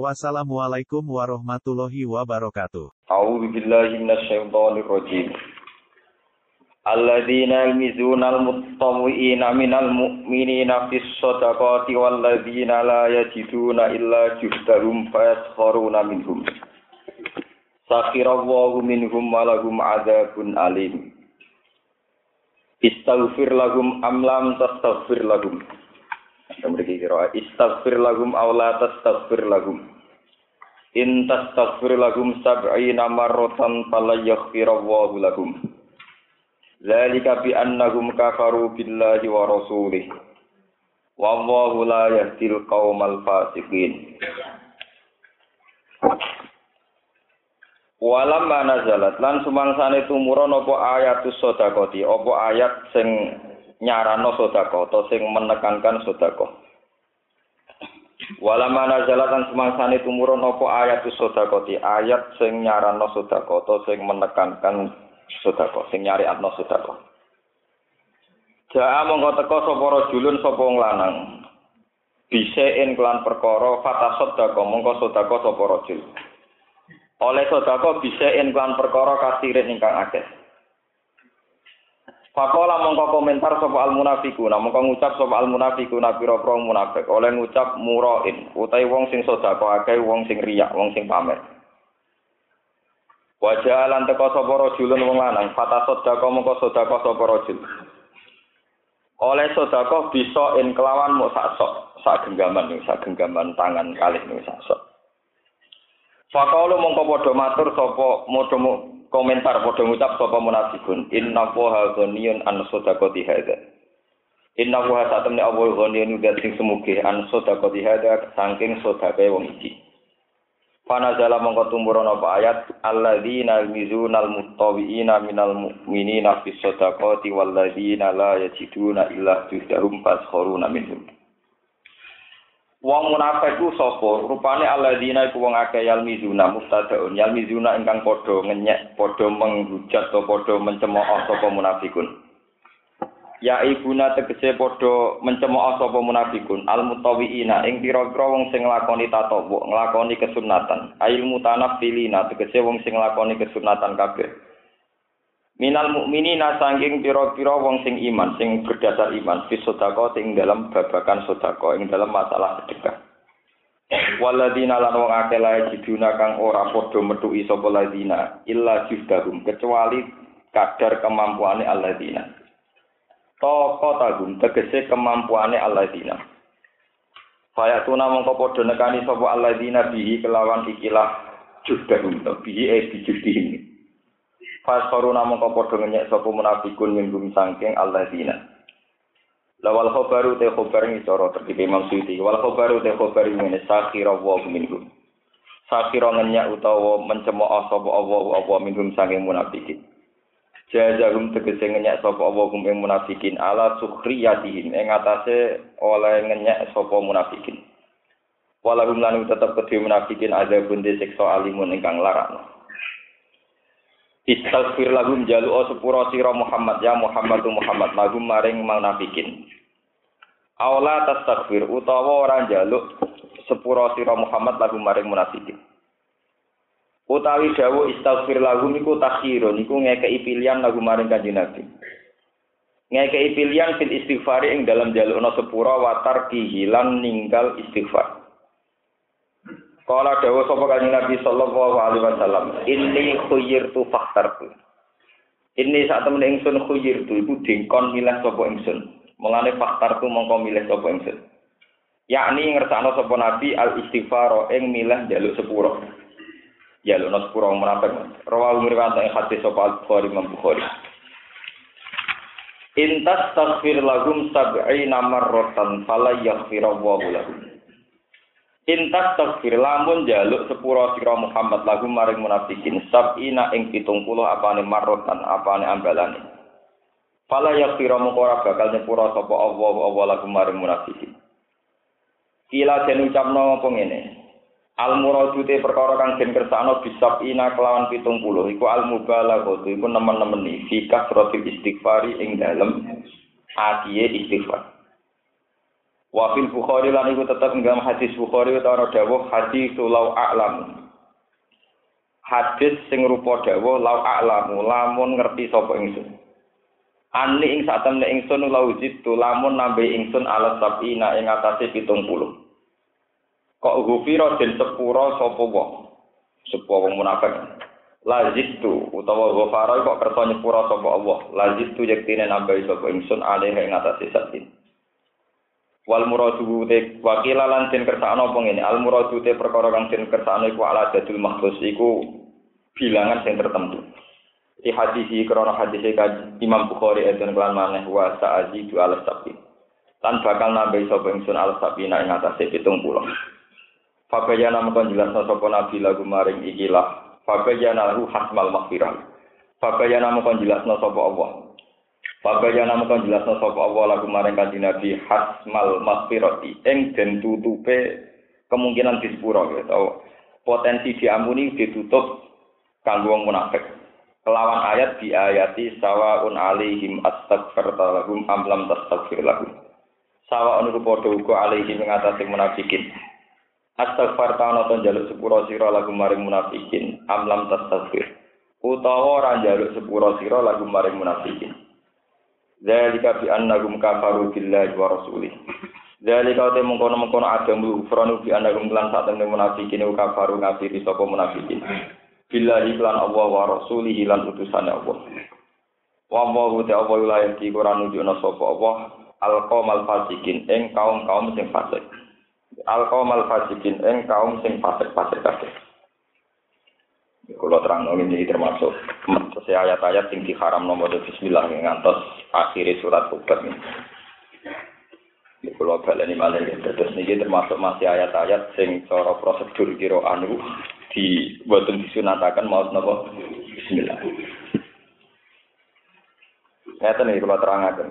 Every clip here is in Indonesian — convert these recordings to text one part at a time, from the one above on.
Wassalamualaikum warahmatullahi wabarakatuh. A'udzu billahi minasyaitonir rajim. Alladzina yamizunal muttawiina minal mu'minina fis sadaqati walladzina la yajiduna illa juhdahum fayaskharuna minhum. Sakhirallahu minhum walahum adzabun alim. Istaghfir lahum am lam tastaghfir lahum. Memiliki kira istaghfir lagum awla tastaghfir lagum. In tastaghfir lagum sab'ina marratan falayaghfirallahu lagum. Zalika bi annahum kafaru billahi wa rasulih. Wallahu la yahdil qaumal fasiqin. Walam nazalat lan sumangsane tumurun apa ayatus sadaqati apa ayat sing nyarano sedekah atau sing menekankan sedekah. Walama nazalatan semangsane tumurun apa ayat sedekati, ayat sing nyarano sedekah utawa sing menekankan sedekah, sing nyariatno sedekah. Jaa mongko teka sapa rajulun sapa lanang. Bisein kelan perkara fatasot dako mongko sedekah sapa rajul. Oleh sedekah bisein kelan perkara kasirin ingkang akeh. Fakola mongko komentar sapa al munafiku, mongko ngucap sapa al munafiku pira pira munafik oleh ngucap murain, utai wong sing sedekah akeh wong sing riyak, wong sing pamer. Wajah lan teka sapa rajulun wong lanang, fata sedekah mongko sedekah sapa rajul. Oleh sedekah bisa in kelawan mok sak sok, sak genggaman sak genggaman tangan kalih sak sok. Fakalu mongko padha matur sapa modho komentar padha ngucap sapa munafikun. Inna wa ghaniyun an sadaqati hadza inna wa satamne awal ghaniyun sing semuge an sadaqati hadza saking sedekahe wong iki. Panazala mongko tumurun apa ayat alladzina yalmizunal muttawiina minal mu'minina fis sadaqati walladzina la yajiduna illa juhdahum fashuruna minhum Wong munafik ku sapa? Rupane alladzina iku wong akeh yalmizuna mustadaun. Yalmizuna ingkang padha ngenyek, padha menghujat atau padha mencemooh sapa munafikun. Ya ibuna tegese padha mencemooh sapa munafikun. Al mutawiina ing pira-pira wong sing nglakoni tatawu, nglakoni kesunatan. Ail mutanafilina tegese wong sing nglakoni kesunatan kabeh. Minal mukminina sangking pira-pira wong sing iman sing berdasar iman fi sedekah ing dalam babakan sedekah ing dalam masalah sedekah. Waladina lan wong akeh lae jiduna kang ora padha metuki sapa ladina illa juhdahum kecuali kadar kemampuane alladzina. Toko tagum tegese kemampuane alladzina. Faya tuna mongko padha nekani sapa alladzina bihi kelawan ikilah juhdahum bihi e bijudihim Fasoru namung kau podo ngenyek sopo munafikun min bumi sangking alladzina. Lawal khobaru te khobar ini coro tertipe Imam Suyuti. Wal khobaru te khobar ini sakhira wa minhum. Sakhira ngenyek utawa mencemooh sopo Allah Allah minhum sangking munafikin. Jajahum tegese ngenyek sopo Allah hum ing munafikin ala sukhriyatihim ing atase oleh ngenyek sopo munafikin. Walahum lanu tetap kedhe munafikin ada bunde siksa alimun ingkang larakno. Istaghfir lahum jalu o sepuro sira Muhammad ya Muhammad Muhammad lahum maring munafikin. Aula tastaghfir utawa ora jaluk sepuro sira Muhammad lahum maring munafikin. Utawi dawu istaghfir lahum iku takhirun iku ngekeki pilihan lahum maring kanjeng Nabi. Ngekeki pilihan fil istighfar ing dalam jalukna sepuro watar kihilan ninggal istighfar. Kala dawa sapa kanjeng Nabi sallallahu alaihi wasallam, "Inni khuyyirtu fakhtartu." Ini saat temen ingsun khuyyirtu iku dingkon milih sapa ingsun. Mulane fakhtartu mongko milih sapa ingsun. Yakni ngersakno sapa Nabi al istighfar ing milih jaluk sepuro. Jaluk no sepuro munafik. Rawahu ngriwayat ing hadis sapa Al-Bukhari Imam. Intas taghfir lahum sab'ina marratan fala yaghfirallahu lahum. Intas takfir lamun jaluk sepuro sira Muhammad lagu maring munafikin sabina ing 70 apane marrotan apane ambalane. Fala yakfira mongko ora bakal nyepuro sapa Allah Allah lagu maring munafikin. Kila den ucapno apa ngene. Al muradu te perkara kang den kersakno bisabina kelawan 70 iku al mubalaghah iku nemen-nemeni fi kasratil istighfari ing dalem atiye istighfar. Wa fil Bukhari lan iku tetep ing hadis Bukhari utawa dawuh hadis lau a'lam. Hadis sing rupa dawuh lau a'lamu lamun ngerti sapa ingsun. Ani ing sak temne ingsun lau jitu lamun nambe ingsun ala sabina ing atase 70. Kok gufira den sepura sapa wong. Sapa wong munafik. Lazitu utawa ghafara kok kersa nyepura sapa Allah. Lazitu yektine nambahi sapa ingsun alih ing atase sabina. Wal muradu te wakila lan den kersakno apa ngene? Al muradu te perkara kang den kersakno iku ala dadul iku bilangan sing tertentu. Di hadis iki krana hadis Imam Bukhari eden kelan maneh wa sa'azi du al sabi lan bakal nambah sapa ingsun al sabi ing atase 70 Fabayana mengkon jelas sapa nabi lagu maring ikilah. Fabayana lahu hasmal maghfirah. Fabayana mengkon jelas sapa Allah Babaya nama kan jelas sapa Allah lagu maring kanjeng Nabi hasmal maghfirati ing den tutupe kemungkinan disepuro ya tau potensi diampuni ditutup kanggo wong munafik. Kelawan ayat di ayati sawaun alaihim astaghfirta lahum am lam tastaghfir lahum sawaun iku padha uga alaihim ing atase munafikin. Astaghfirta ana to njaluk sepuro sira lagu maring munafikin am lam tastaghfir. Utawa ora njaluk sepuro sira lagu maring munafikin Zalika bi annahum kafaru billahi wa rasulih. Zalika te mengkono-mengkono ada mufranu bi annahum lan sak temne munafikin kafaru ngafiri sapa munafikin. Billahi lan Allah wa rasulih lan utusane Allah. Wa Allahu ta Allah la yati Quran nunjukna sapa Allah al fasikin ing kaum-kaum sing fasik. Al fasikin ing kaum sing fasik-fasik kabeh. Kalau terang ini termasuk saya ayat-ayat yang diharam nomor Bismillah ngantos akhir surat Hubat ini. Kalau balik ini malah ya, terus ini termasuk masih ayat-ayat sing cara prosedur kiro anu di buatan disunatakan mau nopo Bismillah. Ngeten nih kalau terang aja.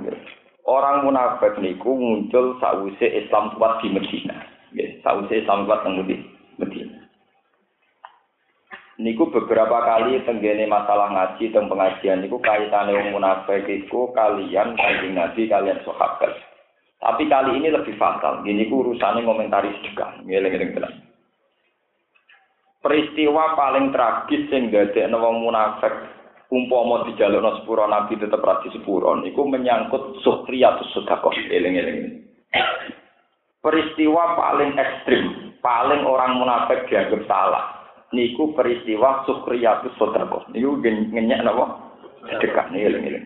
Orang munafik niku muncul sausé Islam kuat di Medina. Ya, sausé Islam kuat di. Niku beberapa kali tenggene masalah ngaji dan pengajian niku kaitannya wong munafik iku kalian kanjeng Nabi kalian sahabat. Tapi kali ini lebih fatal. Gini ku urusannya ngomentari sedekah. Ngeleng-ngeleng tenan. Peristiwa paling tragis sing dadekno wong munafik umpama dijalukno sepuro Nabi tetep ra sepuro niku menyangkut sukhriyatus sedekah. Eling-eling. Peristiwa paling ekstrim, paling orang munafik dianggap salah niku peristiwa sukriyatus sodako. Niku ngenyek napa? Sedekah nih eling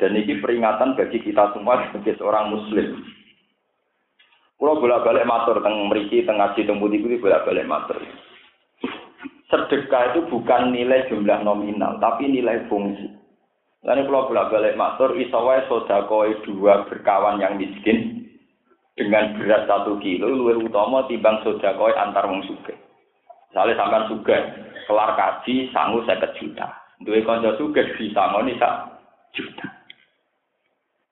Dan ini peringatan bagi kita semua sebagai seorang muslim. Kalau bolak-balik matur teng meriki teng ngaji teng budi budi bolak-balik matur. Sedekah itu bukan nilai jumlah nominal, tapi nilai fungsi. Lalu kalau bolak-balik matur, isawai sodako dua berkawan yang miskin, dengan berat satu kilo luwih utama timbang koi antar wong sugih. Misalnya sampean sugih, kelar kaji sangu seket juta. Duwe kanca sugih disangoni sak juta.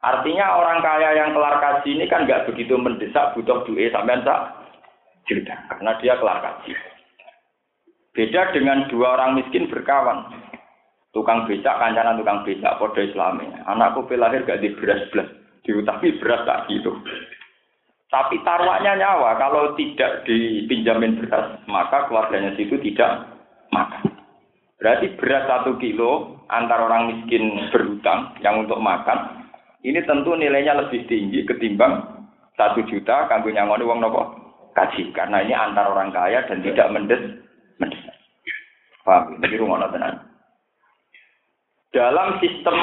Artinya orang kaya yang kelar kaji ini kan nggak begitu mendesak butuh duit sampean sak juta karena dia kelar kaji. Beda dengan dua orang miskin berkawan. Tukang becak, kancanan tukang becak, podo islamnya. Anakku lahir gak di beras belas, diutangi beras tak gitu. Tapi taruhannya nyawa, kalau tidak dipinjamin beras, maka keluarganya situ tidak makan. Berarti beras satu kilo antar orang miskin berhutang yang untuk makan, ini tentu nilainya lebih tinggi ketimbang satu juta kanggo nyangoni uang nopo kaji. Karena ini antar orang kaya dan tidak mendes mendes. Paham? Ini rumah tenan. Dalam sistem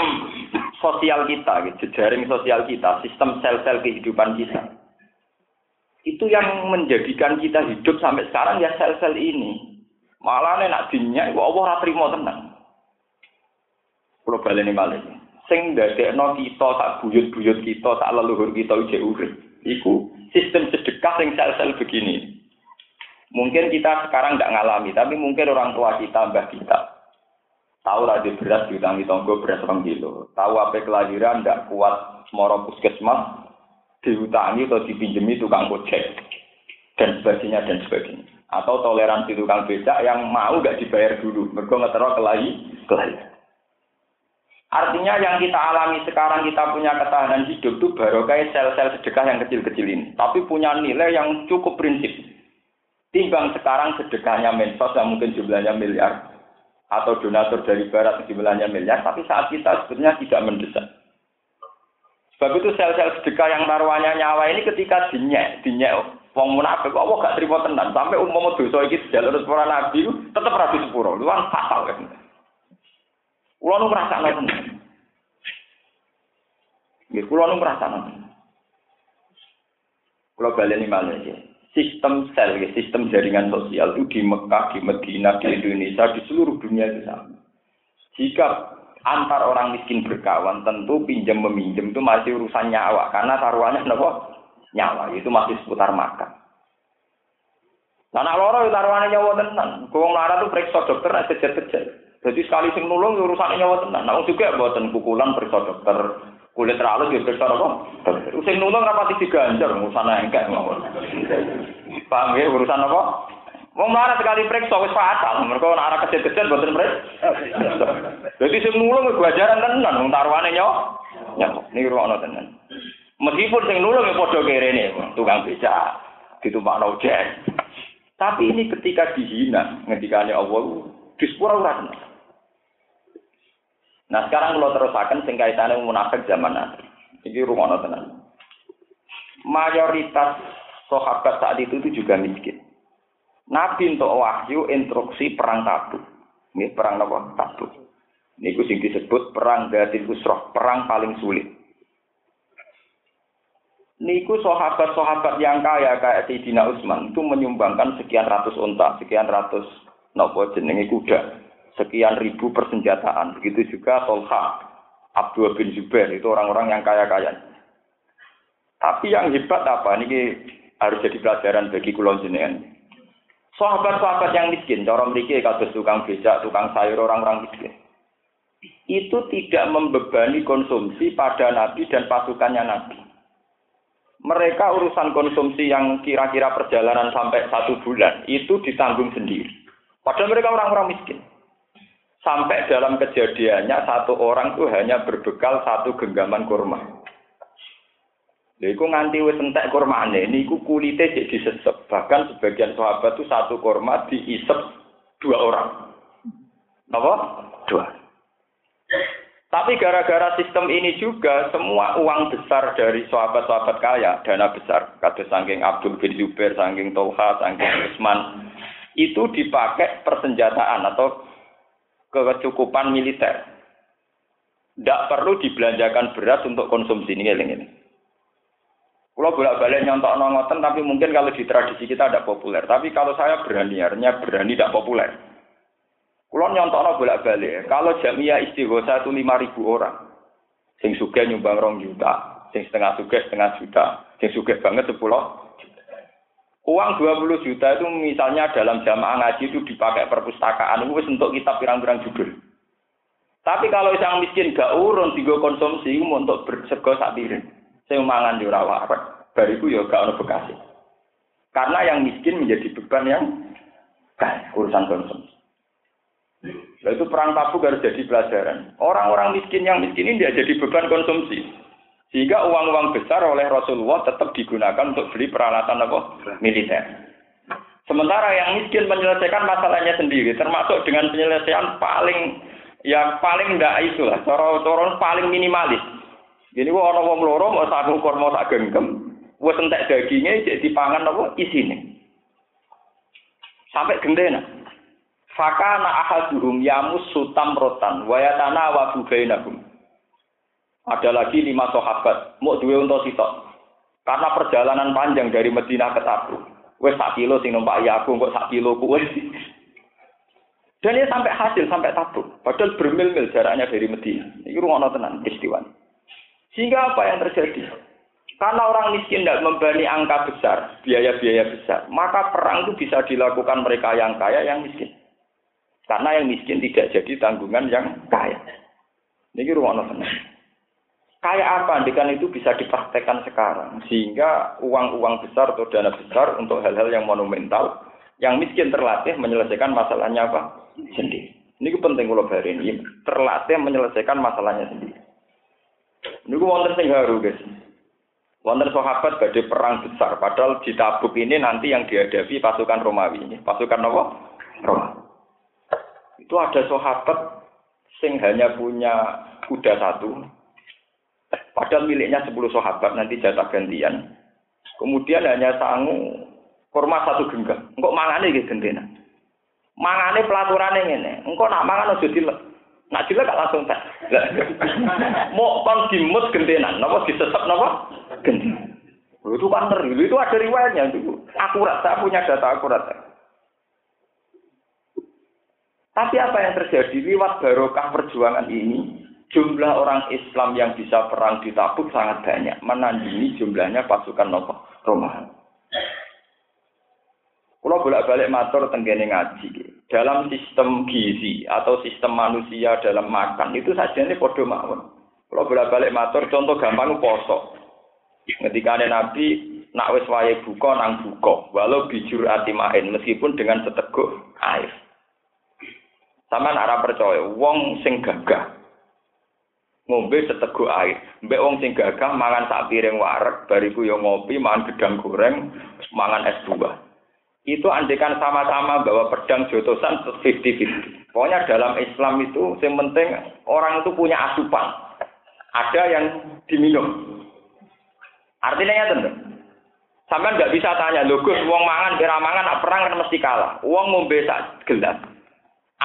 sosial kita, gitu, jaring sosial kita, sistem sel-sel kehidupan kita, itu yang menjadikan kita hidup sampai sekarang ya sel-sel ini. Malah nak dinya iku Allah ora trimo tenan. Kulo baleni malih. Sing ndadekno kita tak buyut-buyut kita, tak leluhur kita ijek urip. Iku sistem sedekah yang sel-sel begini. Mungkin kita sekarang nggak ngalami, tapi mungkin orang tua kita, mbah kita, tahu lah di beras diutangi tonggo beras orang kilo, tahu apa kelahiran nggak kuat semoro puskesmas, diutangi atau dipinjemi tukang gojek dan sebagainya dan sebagainya. Atau toleransi tukang becak yang mau nggak dibayar dulu, mereka ngetero kelahi, kelahiran. Artinya yang kita alami sekarang kita punya ketahanan hidup itu baru kayak sel-sel sedekah yang kecil-kecil ini. Tapi punya nilai yang cukup prinsip. Timbang sekarang sedekahnya mensos yang mungkin jumlahnya miliar. Atau donatur dari barat jumlahnya miliar. Tapi saat kita sebetulnya tidak mendesak. Sebab itu sel-sel sedekah yang taruhannya nyawa ini ketika dinyek, dinyek wong munafik kok Allah gak terima tenan sampai umum dosa iki jalur para nabi tetep rapi sepuro. Luang fatal kan. Kulo nu ngrasakno tenan. Nggih, kulo nu ngrasakno. Kulo baleni malih ya. Sistem sel, sistem jaringan sosial itu di Mekah, di Medina, di Indonesia, di seluruh dunia itu sama. Jika antar orang miskin berkawan, tentu pinjam meminjam itu masih urusan nyawa, karena taruhannya apa? Nyawa, itu masih seputar makan. Nah, nak loro taruhannya nyawa tenan. Kau lara tuh periksa dokter, nak kejar-kejar. Jadi sekali sing nulung ya urusan nyawa tenan. Nah juga buatan pukulan periksa dokter, kulit terlalu ya periksa apa? Sing nulung rapati diganjar urusan engkek mawon. Paham ya urusan apa? Mau marah sekali periksa wis fatal. Mereka nak arah buatan periksa. Jadi sing nulung gajaran tenan wong taruhane nyawa. Nyawa. Ini ruang tenan. Meskipun sing nulung padha kerene, tukang beca, ditumpakno ojek. Tapi ini ketika dihina, ngendikane Allah, di sepura ora Nah sekarang kalau terusakan sing kaitane munafik zaman nanti. Ini rumah tenan. Mayoritas sahabat saat itu, itu juga miskin. Nabi untuk wahyu instruksi perang tabuk. Ini perang apa? Tabuk. Ini sing disebut perang Gatil Usroh, perang paling sulit. Niku sahabat-sahabat yang kaya kayak Sayyidina Utsman itu menyumbangkan sekian ratus unta, sekian ratus nopo jenenge kuda sekian ribu persenjataan. Begitu juga Tolha, Abdul bin Zubair, itu orang-orang yang kaya-kaya. Tapi yang hebat apa? Ini harus jadi pelajaran bagi kulon jenengan. Sahabat-sahabat yang miskin, cara memiliki kados tukang becak, tukang sayur, orang-orang miskin. Itu tidak membebani konsumsi pada Nabi dan pasukannya Nabi. Mereka urusan konsumsi yang kira-kira perjalanan sampai satu bulan, itu ditanggung sendiri. Padahal mereka orang-orang miskin. Sampai dalam kejadiannya satu orang itu hanya berbekal satu genggaman kurma. Lha iku nganti wis entek kurmane niku kulite jadi disesep. Bahkan sebagian sahabat itu satu kurma diisep dua orang. Apa? Dua. Tapi gara-gara sistem ini juga semua uang besar dari sahabat-sahabat kaya, dana besar, kata sangking Abdul bin Zubair, sangking Tolha, sangking Usman, itu dipakai persenjataan atau kecukupan militer. Tidak perlu dibelanjakan beras untuk konsumsi ini ini. Kalau bolak-balik nyontok nongoten, tapi mungkin kalau di tradisi kita tidak populer. Tapi kalau saya berani, artinya berani tidak populer. Kalau nyontok no bolak-balik, kalau jamiah istighosa itu ribu orang. Sing suge nyumbang rong juta, sing setengah suge setengah juta, sing suge banget sepuluh Uang 20 juta itu misalnya dalam jamaah ngaji itu dipakai perpustakaan, itu untuk kita pirang-pirang judul. Tapi kalau yang miskin gak urun tiga konsumsi untuk bersego sak piring. Saya mangan di rawa bariku ya gak ono bekasi. Karena yang miskin menjadi beban yang kan urusan konsumsi. Nah, itu perang tabuk harus jadi pelajaran. Orang-orang miskin yang miskin ini tidak jadi beban konsumsi. Sehingga uang-uang besar oleh Rasulullah tetap digunakan untuk beli peralatan apa? militer. Sementara yang miskin menyelesaikan masalahnya sendiri, termasuk dengan penyelesaian paling yang paling enggak itu lah, cara paling minimalis. Jadi gua orang wong loro mau satu kurma sak genggam, wis entek dagingnya jadi dipangan apa isine. Sampai gendena. Fakana ahaduhum yamus sutam rotan, wayatana wa bainahum. Ada lagi lima sahabat, mau dua untuk sitok. Karena perjalanan panjang dari Madinah ke Tabuk. Wes sak kilo sing numpak ya aku, kok sak kilo ku Dan dia sampai hasil, sampai Tabuk. Padahal bermil-mil jaraknya dari Madinah. Ini rumah tenan peristiwa. Sehingga apa yang terjadi? Karena orang miskin tidak membani angka besar, biaya-biaya besar, maka perang itu bisa dilakukan mereka yang kaya, yang miskin. Karena yang miskin tidak jadi tanggungan yang kaya. Ini ruang senang. Kayak apa andikan itu bisa dipraktekkan sekarang. Sehingga uang-uang besar atau dana besar untuk hal-hal yang monumental, yang miskin terlatih menyelesaikan masalahnya apa? Sendiri. Ini penting kalau hari ini. Terlatih menyelesaikan masalahnya sendiri. Ini wonten sing haru guys. Wonten sahabat badhe perang besar, padahal di Tabuk ini nanti yang dihadapi pasukan Romawi ini. Pasukan apa? Roma. Itu ada sahabat sing hanya punya kuda satu, padahal miliknya sepuluh sahabat nanti jatah gantian. Kemudian hanya sangu kurma satu genggam. Engkau mangane gitu gendena. Mangane pelaturane ngene. Engkau nak mangan aja dilek. Nak dilek langsung tak. Mau kon dimut gentenan, napa disesep napa? genting. Itu kan itu ada riwayatnya itu akurat. Saya punya data akurat. Tapi apa yang terjadi lewat barokah perjuangan ini, jumlah orang Islam yang bisa perang di Tabuk sangat banyak, menandingi jumlahnya pasukan Romawi. Kalau bolak-balik matur tenggene ngaji, dalam sistem gizi atau sistem manusia dalam makan itu saja ini podo mawon. Kalau bolak-balik matur, contoh gampang poso. Ketika ada Nabi nak wis buka nang buka, walau bijur ati main meskipun dengan seteguk air. Sama arah percaya, wong sing gagah ngombe seteguk air. Mbek wong sing gagah mangan sak piring wareg, bariku yo ngopi, mangan gedang goreng, mangan es buah. Itu andekan sama-sama bawa pedang jotosan 50-50. Pokoknya dalam Islam itu yang penting orang itu punya asupan. Ada yang diminum. Artinya ya tentu. Sampai nggak bisa tanya, lho Gus, wong mangan kira mangan perang kan mesti kalah. Wong ngombe sak gelas.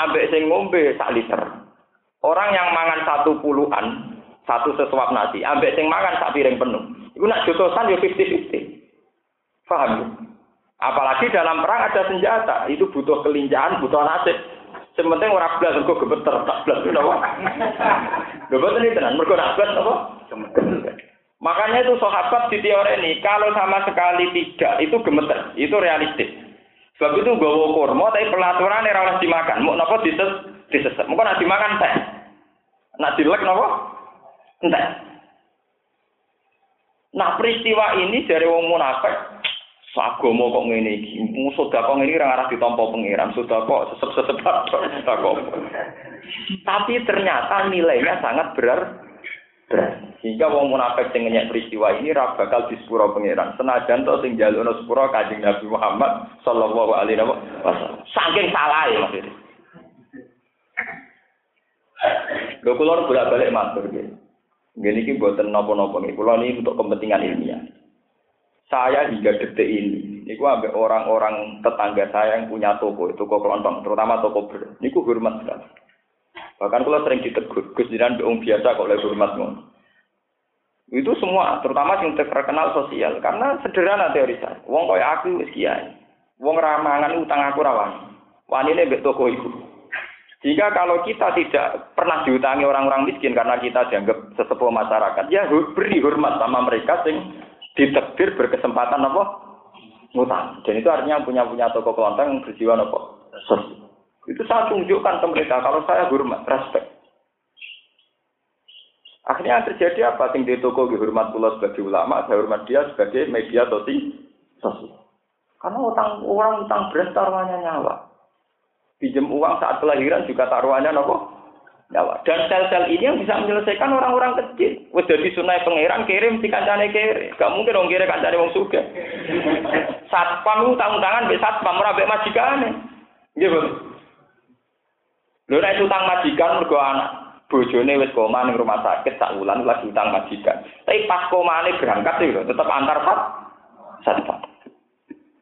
Ambek sing ngombe sak liter. Orang yang mangan satu puluhan, satu sesuap nasi, ambek sing mangan sak piring penuh. Iku nak jotosan ya 50-50. Paham? Apalagi dalam perang ada senjata, itu butuh kelincahan, butuh nasib. Sementing orang belas kok gemeter, tak belas itu apa? Gemeter ini tenan, mereka nak belas apa? Makanya itu sahabat di teori ini, kalau sama sekali tidak, itu gemeter, itu realistis. Sebab itu bawa kurma, tapi pelaturan ini harus dimakan. Mau nopo dises, disesat. Mau nak dimakan teh. Nak dilek nopo? Entah. Nah peristiwa ini dari wong munafik, Sagomo kok ngene iki. Musuh kok ngene ora arah ditampa pangeran, sudah kok sesep-sesep Tapi ternyata nilainya sangat berar sehingga wong munafik sing ngenyek peristiwa ini ra bakal disepuro pangeran. Senajan to sing jalukno sepuro Kanjeng Nabi Muhammad sallallahu alaihi wasallam. Saking salah ya maksudnya. Lho kula bolak-balik matur nggih. Nggih niki mboten napa-napa nggih. Kula ini untuk kepentingan ilmiah. Saya hingga detik ini, niku ambek orang-orang tetangga saya yang punya toko, toko kelontong, terutama toko ber. Niku hormat sekali. Bahkan kalau sering ditegur, Gus beung biasa kok oleh hormat ngono. Itu semua, terutama yang terkenal sosial, karena sederhana teori saya. Wong kaya aku wis kiai. Wong ramangan utang aku rawan. Wanine mbek toko iku. Jika kalau kita tidak pernah diutangi orang-orang miskin karena kita dianggap sesepuh masyarakat, ya beri hormat sama mereka sing ditekdir berkesempatan apa? Ngutang. Dan itu artinya punya punya toko kelontong berjiwa apa? Itu saya tunjukkan ke mereka kalau saya hormat, respect. Akhirnya yang terjadi apa? Sing di toko dihormat pula sebagai ulama, saya hormat dia sebagai media sosial. Karena utang orang utang beras taruhannya nyawa. Pinjam uang saat kelahiran juga taruhannya nopo nyawa. Dan sel-sel ini yang bisa menyelesaikan orang-orang kecil. Wes jadi sunai pangeran kirim si kancane kiri. Gak mungkin dong kiri kancane wong suga. Satpam utang tangan be satpam ora be majikane. Lho nek utang majikan mergo anak bojone wis koma ning rumah sakit sak wulan lagi utang majikan. Tapi pas komane berangkat lho tetep antar sat satu.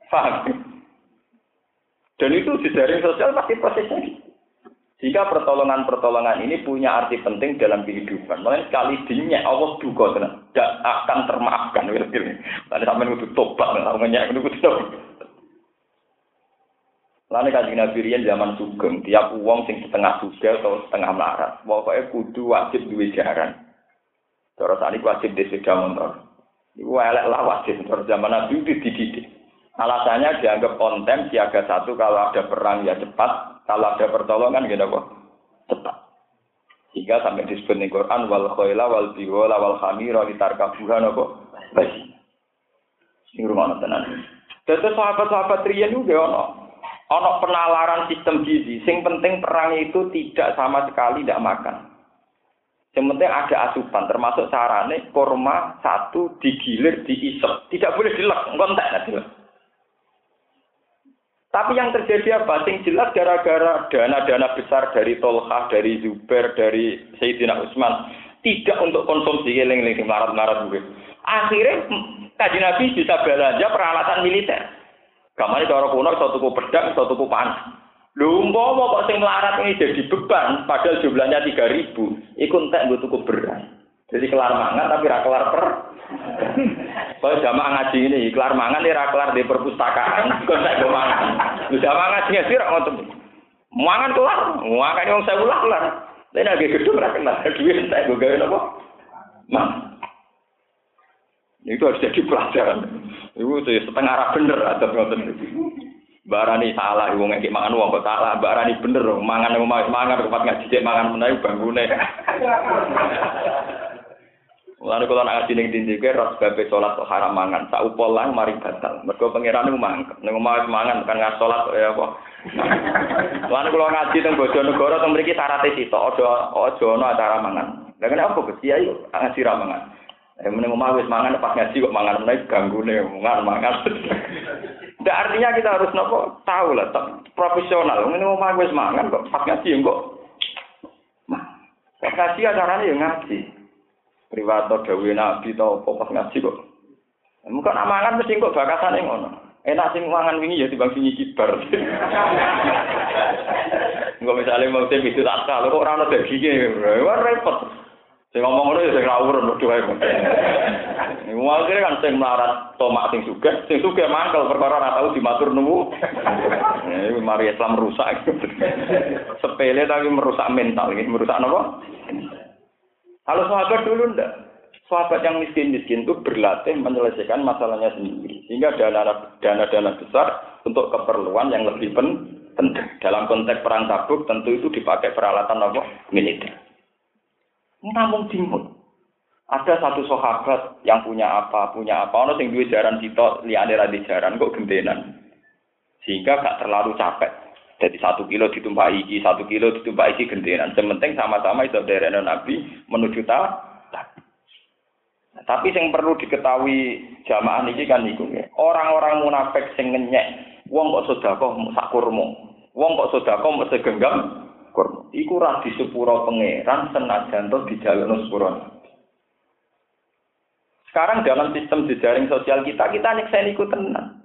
Paham? Dan itu di jaring sosial pasti prosesnya Jika pertolongan-pertolongan ini punya arti penting dalam kehidupan, makanya sekali dinyak Allah tenang, tidak akan termaafkan. Tadi sampai itu tobat, namanya itu tobat. Lalu kaji Nabi Rian zaman sugeng, tiap uang sing setengah suga atau setengah melarat. Pokoknya kudu wajib duwe jaran. Terus ini wajib di sepeda motor. Iku elek lawasin terus zaman Nabi itu dididik. Alasannya dianggap konten siaga satu kalau ada perang ya cepat, kalau ada pertolongan gitu kok cepat. Sehingga sampai disebut di Quran wal khoila wal biwala wal khamira napa basi. Ini rumah tenan. Jadi sahabat-sahabat riyen juga ono ono penalaran sistem gizi. Sing penting perang itu tidak sama sekali tidak makan. Yang penting ada asupan, termasuk sarane korma satu digilir diisep, tidak boleh dilek, ngontek nanti. Tapi yang terjadi apa? Sing jelas gara-gara dana-dana besar dari Tolha, dari Zubair, dari Sayyidina Utsman tidak untuk konsumsi eling-eling marat-marat gue. Akhirnya kaji Nabi bisa belanja peralatan militer. Kamane cara kuno iso tuku pedang, iso tuku panah. Lho umpama kok sing melarat ini jadi beban, padahal jumlahnya 3000, iku entek nggo tuku beras. Jadi kelar mangan tapi ra kelar per. Kalau jamaah ngaji ini, kelar mangan ya kelar di perpustakaan, kok entek go mangan. Jamaah ngaji ngaji ra ngoten. Mangan kelar, mangan wong saya ulah kelar. Tapi nek gedung ra kelar, duwe entek go gawe napa? Mang. Itu harus jadi pelajaran. Itu setengah arah bener atau ngoten. Barani salah wong ngekek mangan wong kok salah, barani bener mangan wong mangan tempat ngaji cek mangan menawi bangune. Mulane kula nak ngaji ning dindi ke ros kok haram mangan, sak upol lang mari batal. Mergo niku mangkel, ning omah mangan kan ngas salat ya apa. Mulane kula ngaji teng Bojonegoro teng mriki syaraté sitok aja aja ana acara mangan. Lah kene apa Gus Kiai ngaji ra mangan. Ya meneng omah wis mangan pas ngaji kok mangan menawi ganggune mangan mangan. Tidak artinya kita harus nopo tahu lah, profesional. Mau main wes mangan kok pas ngaji kok. Nah, pas ngaji acaranya ya ngaji. Priwato dawe nabi tau apa pas ngaji kok. Muka nak mangan mesti kok bakasan ngono. Enak sing mangan wingi ya dibang sing kibar. Enggak misalnya mau tim itu tak kok ora ono daginge. Wah repot. Sing ngomong ngono ya sing ra urun padha wae. Iku kan sing melarat tomak sing sugih, sing sugih mangkel perkara ora tau dimatur nuwu. Iku mari Islam rusak. Sepele tapi merusak mental, ini merusak apa? Kalau sahabat dulu ndak. Sahabat yang miskin-miskin itu berlatih menyelesaikan masalahnya sendiri. Sehingga dana-dana besar untuk keperluan yang lebih penting. Dalam konteks perang tabuk tentu itu dipakai peralatan apa? Militer. Namun timur. Ada satu sahabat yang punya apa, punya apa, ono sing duwe jaran kita liyane ra jaran kok gendenan. Sehingga gak terlalu capek. Jadi satu kilo ditumpah iki, satu kilo ditumpah iki gendenan. Sementing sama-sama itu dari Nabi menuju ta. Tapi yang perlu diketahui jamaah ini kan niku Orang-orang munafik sing ngenyek, wong kok sedekah sak kurma. Wong kok sedekah mau segenggam kurma. Iku ra disepuro pangeran senajan to dijalukno sepuro. Sekarang dalam sistem jejaring sosial kita, kita nyeksen iku tenang.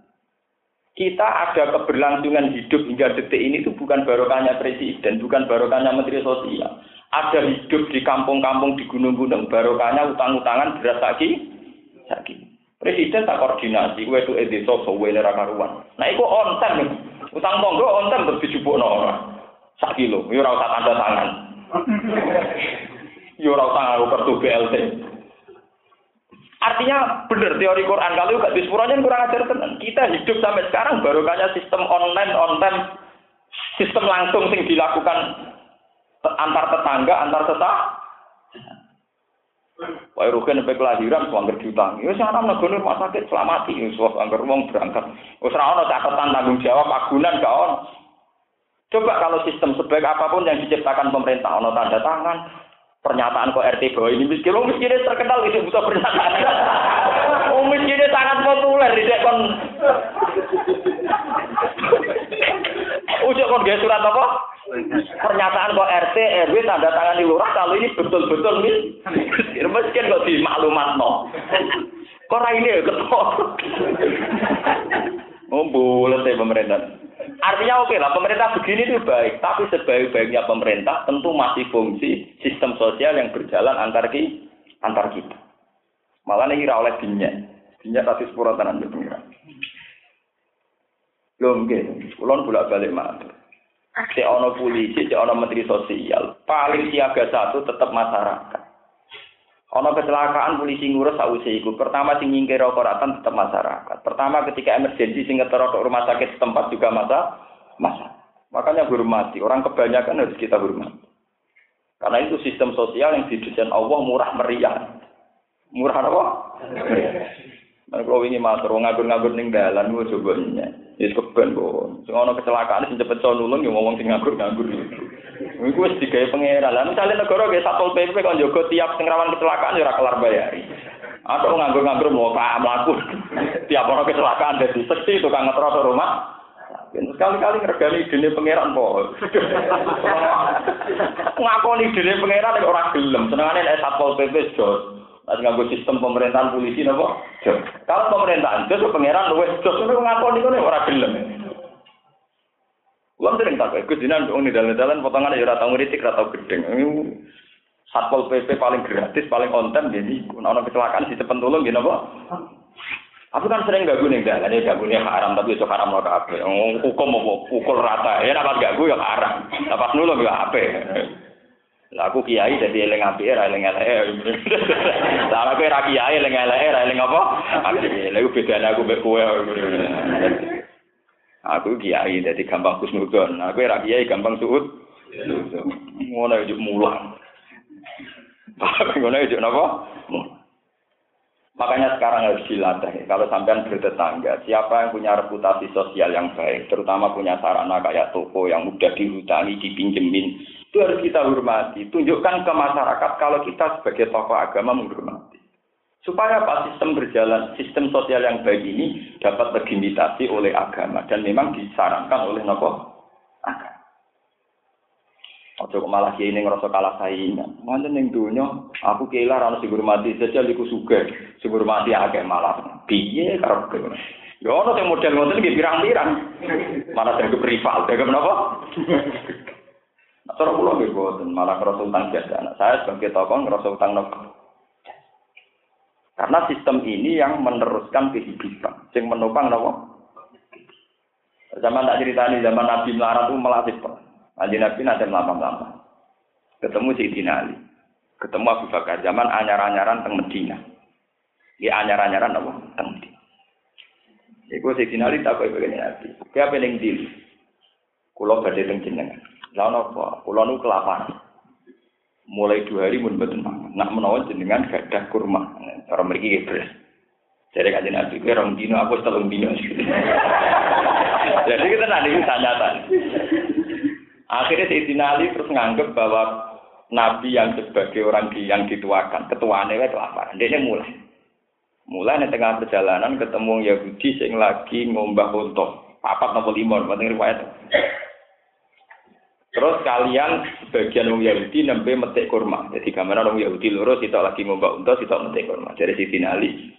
Kita ada keberlangsungan hidup hingga detik ini itu bukan barokahnya presiden, bukan barokahnya menteri sosial. Ada hidup di kampung-kampung di gunung-gunung, barokahnya utang-utangan beras lagi, lagi. Presiden tak koordinasi, gue itu edesa sowe karuan. Nah, itu on time. Utang monggo on time terus dijupukno orang sak kilo, yo ora usah tanda tangan. Yo ora usah ngaku kartu BLT. Artinya benar teori Quran kalau gak dispuranya kurang ajar tenan. Kita hidup sampai sekarang baru kayaknya sistem online online sistem langsung sing dilakukan antar tetangga, antar tetangga. Wah, rugen sampai kelahiran, suangger diutang. Ya, sing anak negara rumah sakit selamati, suangger wong berangkat. Wis ora catatan tanggung jawab agunan gak. Coba kalau sistem sebaik apa pun yang diciptakan pemerintah, ono tanda tangan, pernyataan kok RT bahwa ini miskin, oh miskinnya terkenal itu butuh pernyataan. Oh miskinnya sangat populer, tidak kon. Ujuk kon dia surat apa? Pernyataan kok RT, RW tanda tangan di lurah kalau ini betul-betul miskin, miskin kok di maklumat no. Kok ini ya ketok. Oh boleh deh pemerintah. Artinya oke lah, pemerintah begini itu baik, tapi sebaik-baiknya pemerintah tentu masih fungsi sistem sosial yang berjalan antar ki, antar kita. Malah ini kira oleh dinya, dinya tapi sepuluh tanah pengiran. Belum mungkin, kulon bolak balik matur. Cek ono polisi, cek ono menteri sosial, paling siaga satu tetap masyarakat. Ono kecelakaan polisi ngurus sausé iku. Pertama sing nyingkir koratan tetap masyarakat. Pertama ketika emergensi sing ngetero rumah sakit setempat juga masa masa. Makanya hormati. Orang kebanyakan harus kita hormati. Karena itu sistem sosial yang didesain Allah murah meriah. Murah apa? Nah, kalau ini matur ngabur-ngabur ning dalan gue coba nya. Ya keben kok. Kecelakaan sing cepet nulung ya ngomong sing ngabur-ngabur. Iku wis digawe pangeran. Lah misale negara kayak Satpol PP kan jaga tiap sing kecelakaan ya kelar bayari. Atau nganggur-nganggur mau pak melaku. tiap orang kecelakaan jadi seksi tukang ngetro rumah. Sekali-kali ngergani dene pangeran po. Ngakoni dene pangeran nek ora gelem. Senengane nek Satpol PP jos. Nanti nganggo sistem pemerintahan polisi nopo. Kalau pemerintahan jos pangeran luwes jos itu ngakoni kene ora gelem. Kulo sering tak ikut dinan wong dalan-dalan potongan ya ora tau ngritik ora tau gedeng. Satpol PP paling gratis, paling konten jadi ana kecelakaan si cepet tolong gini apa? Aku kan sering gak ning dalan ya gak haram tapi itu haram lo kabeh. Hukum mau pukul rata ya apa gak ya haram. Pas nulung ya apa? Lah aku kiai dadi eling apike ra eling eleke. Lah aku kiai eling eleke ra eling apa? Lha bedane aku kowe. Aku kiai dadi gampang kusnudon. Aku ra kiai gampang suud. Ngono yo mulang. Ngono yo napa? Makanya sekarang harus dilatih. Kalau sampean bertetangga, siapa yang punya reputasi sosial yang baik, terutama punya sarana kayak toko yang mudah dihutangi, dipinjemin, itu harus kita hormati. Tunjukkan ke masyarakat kalau kita sebagai tokoh agama menghormati. Supaya apa sistem berjalan, sistem sosial yang baik ini dapat legitimasi oleh agama dan memang disarankan oleh nopo agama. Ojo malah kiai ini ngerasa kalah saingan. Mana neng dunia, aku kira rano sing hormati saja liku suge, sing hormati agak malah. Piye karo kowe. Ya ono sing model ngoten nggih pirang-pirang. Malah jadi rival, dagang menapa? Nah, cara kula nggih boten, malah ngerasa utang jasa. Anak saya sebagai tokoh ngerasa utang. Karena sistem ini yang meneruskan kehidupan, yang menopang nopo. Zaman tak ceritani zaman Nabi melarat itu melatih perang. Nabi Nabi nanti lama-lama. Ketemu Sayyidina Ali. Ketemu Abu Bakar. Zaman anyar-anyaran teng Medina. Ya anyar-anyaran apa? Teng Medina. Iku Sayyidina Ali tak kaya begini Nabi. Kaya pening diri. Kulo badhe teng jenengan. Lah napa? Kula nu kelaparan. Mulai dua hari mun mboten mangan. Nak menawa jenengan gadah kurma. Mriki nggih beres. Jadi kan Nabi, kira orang dino aku telung dino. Jadi kita nanti nyata. Akhirnya Sayyidina Ali terus nganggep bahwa Nabi yang sebagai orang yang dituakan, ketuanya itu kelaparan. Dia mulai. Mulai di tengah perjalanan ketemu Yahudi yang lagi ngombah untuk papat nopo limon, penting riwayat. Terus kalian sebagian orang Yahudi nembe metik kurma. Jadi kamera orang Yahudi lurus itu lagi ngombak untuk itu metik kurma. Jadi si Ali,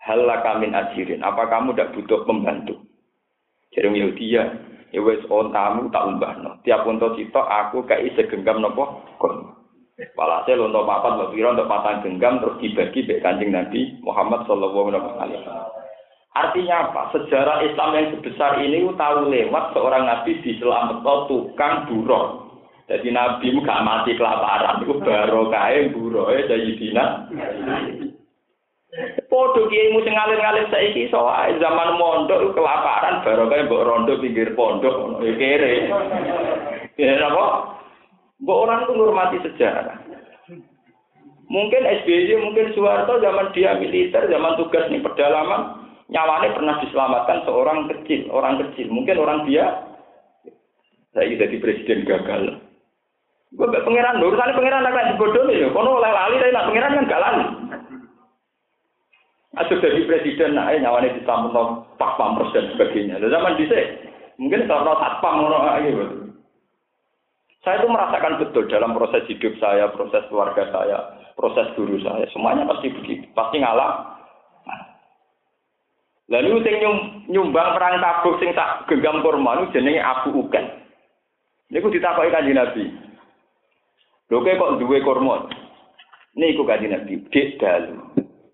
hal kamin ajirin. Apa kamu tidak butuh pembantu? Jadi orang Yahudi ya, ya wes ontamu tak umbahno. Tiap untuk itu aku kayak segenggam nopo kurma. Walhasil untuk papat untuk patang genggam terus dibagi be kanjeng Nabi Muhammad Shallallahu Alaihi Wasallam. Artinya apa? Sejarah Islam yang sebesar ini tahu lewat seorang nabi di selamat tukang buron. Jadi nabi gak mati kelaparan, itu baru kaya buron ya jadi dina. Podo kiai mu sing ngalir-ngalir saiki soal zaman mondok kelaparan baru kaya mbok rondo pinggir pondok ya kere. Ya apa? Mbok orang itu menghormati sejarah. Mungkin SBY, mungkin Soeharto zaman dia militer, zaman tugas nih pedalaman, nyawane pernah diselamatkan seorang kecil, orang kecil. Mungkin orang dia saya jadi presiden gagal. Gue gak pangeran urusan pangeran lagi bodoh nih, kono oleh lali tapi nak pangeran kan gak lali. Asal jadi presiden, nah nyawane disambung pas pampers dan sebagainya. Lalu zaman dhisik, mungkin kalau satpam ngono gitu. Saya itu merasakan betul dalam proses hidup saya, proses keluarga saya, proses guru saya, semuanya pasti begitu, pasti ngalah Lalu sing nyumbang perang tabuk sing tak genggam kurma niku jenenge Abu Uken. Niku ditakoki Kanjeng Nabi. Lho kok duwe kurma? Niku Kanjeng Nabi, dik dalu.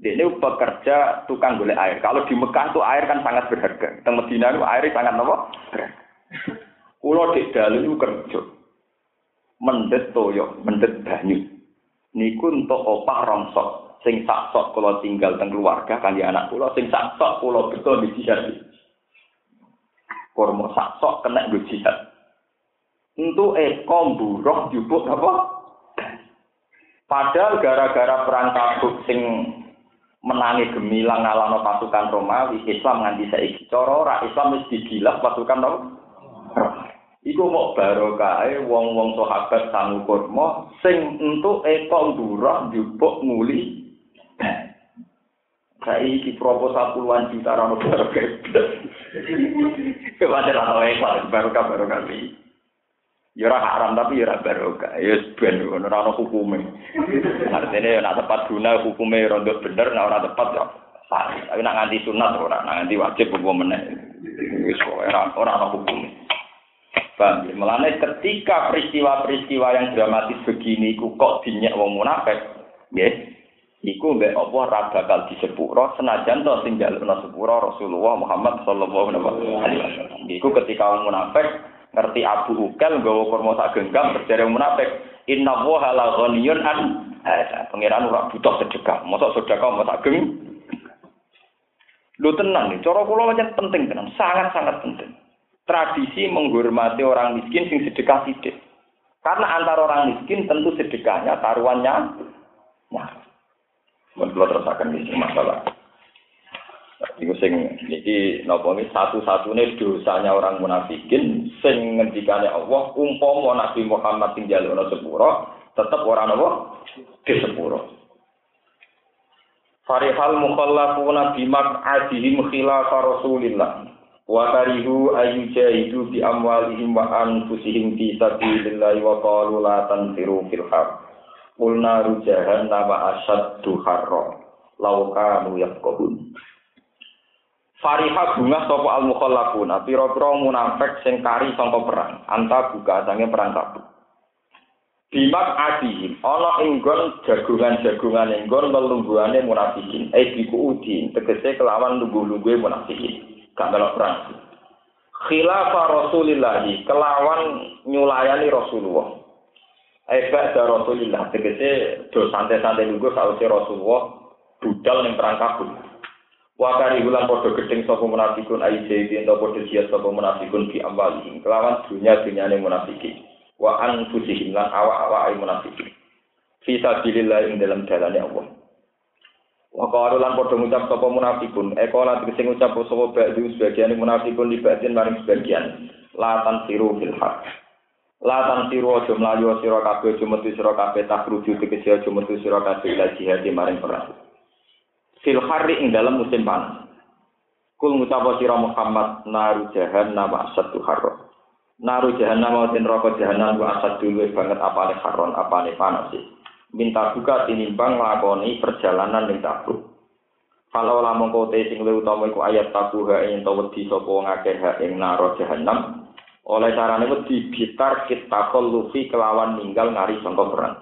Dia ini pekerja tukang golek air. Kalau di Mekah tuh air kan sangat berharga. Di Medina itu air sangat apa? Berharga. Kulo dik dalu itu kerja. Mendet toyo, mendet banyu. niku entuk opah rongsok sing sak sok kula tinggal teng keluarga kangge anak kula sing sak sok kula betul di jihad. Kurma sak sok kena nggo jihad. Untuk eko buruh jupuk apa? Padahal gara-gara perang tabuk sing menangi gemilang ngalano pasukan Romawi Islam nganti saiki cara ora Islam wis digilas pasukan Romawi Iku mau barokahe wong-wong sahabat sangu kurma sing entuk eko durah njupuk muli. Saiki proposal puluhan juta ra ono barokah. Kewajar ana eko barokah barokah iki. Ya ora haram tapi ya ora barokah. Ya ben ono ora ono hukume. Artine nek tepat guna hukume rondo bener nek ora tepat ya sah. Tapi nek nganti sunat ora, nek nganti wajib hukum meneh. Wis ora ora ya? Melane ketika peristiwa-peristiwa yang dramatis begini kok dinyak wong munafik, nggih. Iku mbek apa ora bakal disepuro senajan to sing jalukna sepuro Rasulullah Muhammad sallallahu alaihi wasallam. Iku ketika wong munafik ngerti Abu Ukel nggawa kurma sak genggam berjare munafik, inna wa la ghaniyun an pangeran ora butuh sedekah. Mosok sedekah mau sak geng. Lu tenang nih, cara kula penting tenan, sangat-sangat penting tradisi menghormati orang miskin sing sedekah sidik. Karena antara orang miskin tentu sedekahnya taruhannya nah. Kalau terasakan ini masalah. Iku sing iki napa iki satu-satunya dosanya orang munafikin sing ngendikane Allah umpama Nabi Muhammad sing jalukna sepuro tetep ora napa di sepuro. Farihal mukhallafuna bimak adihim khilafa Rasulillah wa karihu ayyujahidu bi amwalihim wa anfusihim fi sabilillah wa qalu la tanfiru fil qulna rujahan nama asyaddu harra law kanu yaqbun Fariha bunga sapa al mukhallafuna pira-pira munafik sing kari sangka perang anta buka sange perang kabut Bimak adihim, ana inggon jagungan-jagungan inggon lelungguhane munafikin, eh biku udin, tegese kelawan lungguh-lungguhe munafikin. gak melok perang. Khilafah Rasulillah kelawan nyulayani Rasulullah. Eba da Rasulillah tegese do santai-santai nunggu sausi Rasulullah budal ning perang kabul. Wakari ulang podo gedeng sapa munafikun ai jadi ento podo sia sapa munafikun di amwalihim kelawan dunya dunyane munafikin. Wa anfusihim lan awak-awak ai munafikin. Fi sabilillah ing dalam dalane Allah. Wa qalu lan padha ngucap sapa munafikun, eko lan sing ngucap sapa ba'du sebagian munafikun libatin maring sebagian. Latan siru fil haq. Latan siru aja mlayu sira kabeh aja metu sira kabeh tak rujuk tegese aja metu sira kabeh ila jihad maring perang. Fil harri ing dalam musim panas. Kul ngucap sira Muhammad naru jahannam asatu harro. Naru jahannam ten roko jahannam wa asatu banget apane harron apane panas sih. minta buka tinimbang lakoni perjalanan ning tabuk. Kalau lamun kote sing luwih utama iku ayat tabuha ing to wedi sapa wong akeh ing naro jahanam. Oleh carane wedi bitar kita lufi kelawan ninggal ngari sangka perang.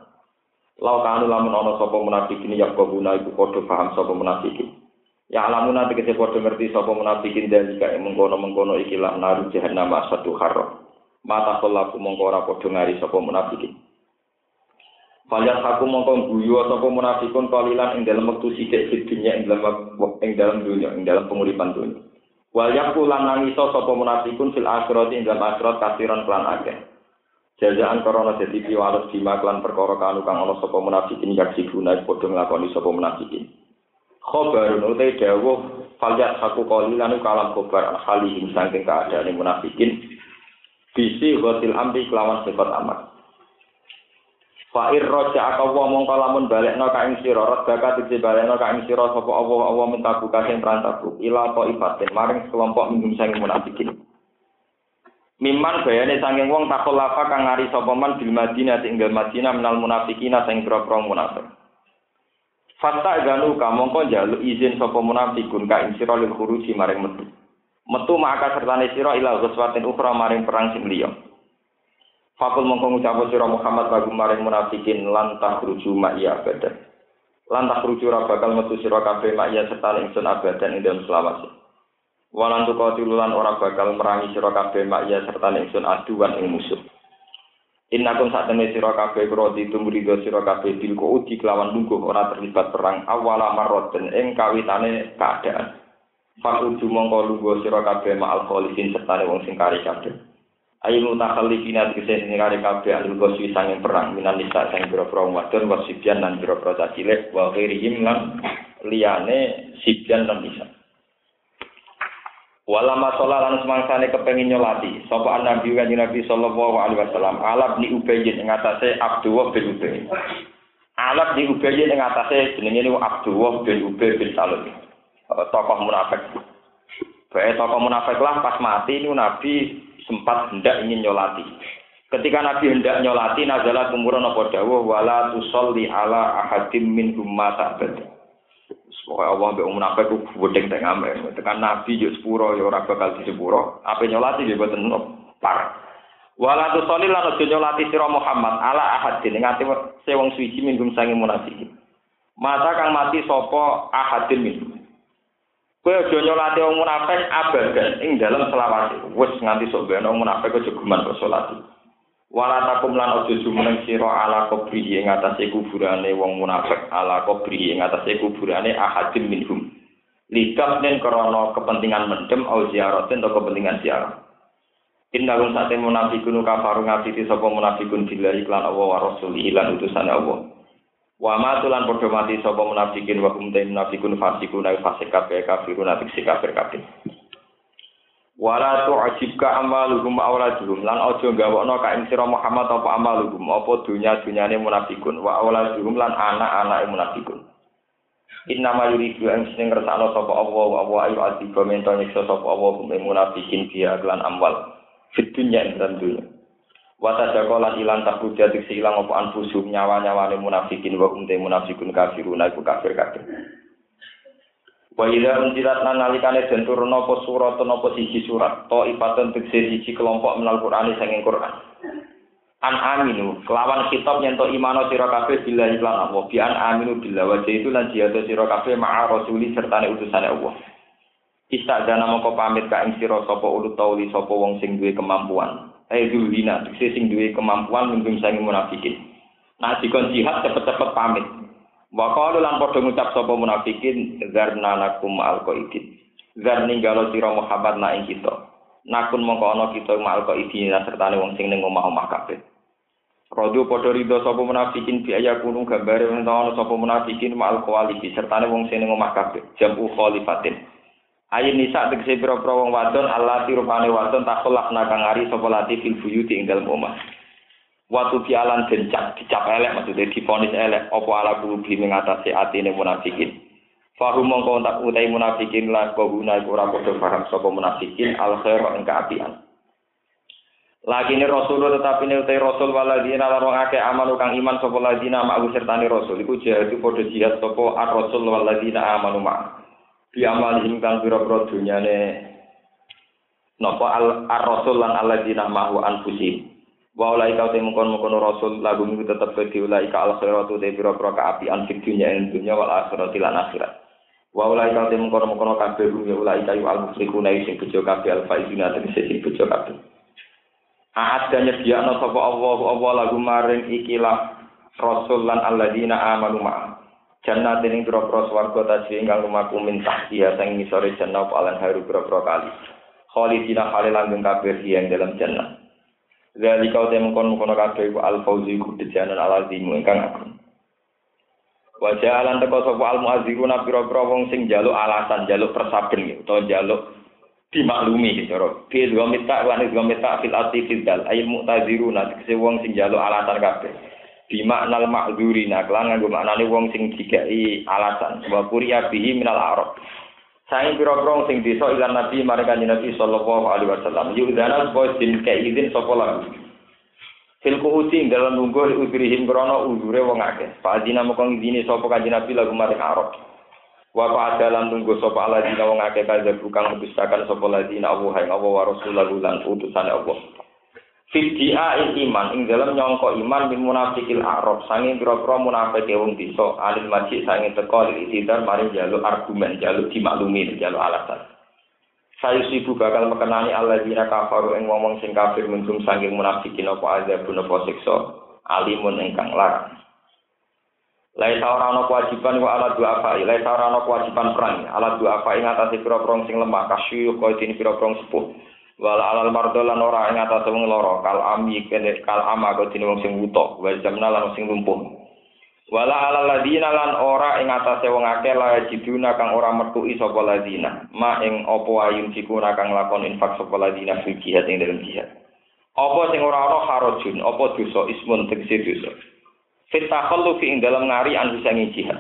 Lau kanu lamun ana sapa munafikin ya guna iku padha paham sapa munafikin. Ya lamun nanti kese padha ngerti sapa munafikin dan jika mengkono-mengkono ikilah naru jahanam satu harro. Mata kulaku mongko ora padha ngari sapa munafikin. Fajat aku mongko guyu atau munafikun kalilan ing dalam waktu sidik di dunia ing dalam ing dalam dunia ing dalam penguripan dunia. Wal yaku lan nangiso sapa munafikun fil akhirat ing dalam akhirat kasiran kelan akeh. Jajaan korona dadi piwales bima kelan perkara kanu kang ana sapa munafikin yaksi guna padha nglakoni sapa munafikin. Khobar utai dawuh faljat aku kalilan kalam khobar halihim saking keadaan munafikin bisi ghasil amri kelawan sifat amat. Fa'ir roja akawa mongko lamun balekno ka ing sira redaka dadi balekno ka ing sira sapa Allah Allah minta buka sing prantabu ila to ibatin maring kelompok minggum sang munafikin. Miman bayane sanging wong takolafa kang ngari sapa man bil Madinah tinggal Madinah menal munafikina sing pira-pira munafik. Fata ganu ka mongko njaluk izin sapa munafikun ka ing sira lil khuruji maring metu. Metu maka sertane sira ila ghuswatin ukhra maring perang sing liya. Fakul mongko ngucap sira Muhammad bagu maring munafikin lantah ruju ma'iya abadan. Lantah ruju bakal metu sira kabeh ma'iya serta ingsun abadan ing dalem selawase. Walan tu katilulan ora bakal merangi sira kabeh ma'iya serta ingsun aduan ing musuh. Sak temne sira kabeh krodi tumrido sira kabeh bil kuudi kelawan lungguh ora terlibat perang awala marroten ing kawitane keadaan. Fakudu mongko lungguh sira kabeh ma'al kholisin serta wong sing kabeh. Ayo mutakhallifina tegese sing kari kabeh alul goswi sanging perang minan nisa sing pira-pira wadon wasibian lan pira-pira cilik wa ghairihim lan liyane sibian lan nisa. Walama sholat lan semangsane kepengin nyolati sapa nabi kan nabi sallallahu alaihi wasallam alab ni ubayyin ing atase Abdullah bin Ubay. Alab ni ubayyin ing atase jenenge niku Abdullah bin Ubay bin Salul. Tokoh munafik. Bae tokoh munafik lah pas mati niku nabi sempat hendak ingin nyolati. Ketika Nabi hendak nyolati nazalat umurun apa dawuh wala tusolli ala ahadim min mata abad. Pokoknya Allah mbek munafik ku wedeng teng ngamen. Tekan Nabi yo sepuro yo ora bakal di sepuro. Apa nyolati yo boten par. Wala tu sholil lan aja nyolati sira Muhammad ala ahadin ngati se wong suci minggum sange munafik. Mata kang mati sapa ahadin min. Kowe aja nyolati wong munafik abadan ing dalam selawase. Wis nganti sok beno munafik aja geman kok salati. Wala takum lan ojo jumeneng sira ala kubri ing atase kuburane wong munafik ala kubri ing atase kuburane ahadin minhum. Likas nen krana kepentingan mendem au ziaratin atau kepentingan ziarah. Innahum sate munafikun kafaru ngafiti sapa munafikun billahi lan Allah wa rasulihi lan utusane Allah. Wa ma tulan padha mati sapa munafikin wa hum munafikun fasikun fasik kabeh kafirun atik kafir kabeh. Wala tu'jibka amaluhum auladuhum lan aja gawokno ka ing sira Muhammad apa amaluhum apa dunya-dunyane munafikun wa auladuhum lan anak-anake munafikun. Inna ma yuridu an sing ngersakno sapa Allah wa wa ayu atiba mento nyiksa sapa Allah munafikin dia lan amwal fit ing dunya. Wa tajakolan ilang takbuja diksi ilang apa anfusum nyawa-nyawane munafikin wa hum munafikun kafiruna iku kafir kafir. Wa ila unzilat lan nalikane den turun apa surat apa siji surat to ipatan tegese siji kelompok menal Qur'an sanging Qur'an. An aminu kelawan kitab nyento imano sira kabeh bila iklan Allah bi an aminu bila wajah itu lan jihad sira kabeh ma'a rasuli sertane utusane Allah. Istadana mongko pamit ka ing sira sapa ulut tauli sapa wong sing duwe kemampuan. Eh dulina tegese sing duwe kemampuan minggum sanging munafikin. Nah dikon jihad cepet-cepet pamit. Wa qalu lan padha ngucap sapa munafikin zarna nakum alqaidin. Zar ninggalo sira Muhammad na ing kita. Nakun mongko ana kita qaidin sertane wong sing ning omah-omah kabeh. Rodo padha rido sapa munafikin bi aya kunung gambare ana sapa munafikin mal qawalibi sertane wong sing ning omah kabeh. Jamu khalifatin. Ayin nisa tegese pira-pira wong wadon Allah tirupane wadon takolak nakang ari sapa lati fil buyuti ing dalem omah. Watu pialan dencak dicap elek maksudnya difonis elek apa ala kulubi mengatasi atine munafikin. Fahu mongko tak utai munafikin la iku ora padha paham sapa munafikin al khair ing kaapian. Lagi ini Rasul tetapi ini utai Rasul waladina lan wong akeh amanu kang iman sapa ladina ma'u sertani Rasul iku jihad padha jihad sapa ar Rasul waladina amanu ma. Bi amalihim kang pira-pira dunyane napa al ar Rasul lan aladina ma'u anfusihim. wa ulai kau temu kon mengkono rasul lagu minggu tetap ke ulai ka al khairatu de biro pro ka api an fik dunya ing dunya wal akhirat lan akhirat. Wa ulai temu kon mengkono kabeh bumi ulai kayu al musriku nai sing bejo kabeh al faizina te sing bejo kabeh. Aat dan nyediakno sapa Allah Allah lagu maring ikilah rasul lan alladzina amanu ma Jannah dening biro-biro swarga tasih ingkang rumahku min tahtiha sang ngisore jannah palan haru biro-biro kali Khalidina khalil langgeng kabeh yang dalam jannah Dari kau temu kon kono kabeh iku al fauzi ku dejanan al azimu ingkang agung. Wajah alan teko sapa al muaziruna pira-pira wong sing njaluk alasan, njaluk persaben gitu, utawa njaluk dimaklumi gitu. Fi dua mita wa dua mita fil ati fil dal ayil mu'taziruna wong sing njaluk alasan kabeh. Bima nal ma'dzurina kelan nganggo maknane wong sing dikai alasan wa kuriya bihi minal arab. Saya pira-pira sing desa ilan Nabi mereka Nabi sallallahu alaihi wasallam. Yudana supaya din izin sapa lagu. Fil kuuti dalam nunggu udrihim krono udure wong akeh. Fadina moko ngizini sapa kanjeng Nabi lagu marang Arab. Wa fa dalam nunggu sapa aladina wong akeh kalih bukan mendustakan sapa ladina Allah ing Allah wa rasulullah lan utusane Allah. Fidia iman ing dalam nyongko iman min munafikil Arab sanging pira-pira munafik wong desa alil majid sanging teko itidar mari jaluk argumen jaluk dimaklumi jaluk alasan. Saya sibu bakal mekenani alladzina kafaru ing wong sing kafir minum saking munafikin apa azabun apa siksa alimun ingkang larang. Lai ora kewajiban wa ala dua apa, lai ora kewajiban perang, ala dua apa ing atase pira-pira sing lemah kasyu kaya dene pira-pira sepuh. Wala alal mardo lan ora ing atase wong kal ami kene kal ama kaya dene wong sing wuta, wa jamna lan sing lumpuh. Wala ala ladina lan ora ing atase wong akeh la jiduna kang ora metuki sapa ladina. Ma ing apa ayun sikuna kang lakon infak sapa ladina fil jihad ing dalam jihad. Apa sing ora ana harajun, apa dosa ismun tegese dosa. Fit takhallu fi ing dalam ngari an bisa jihad.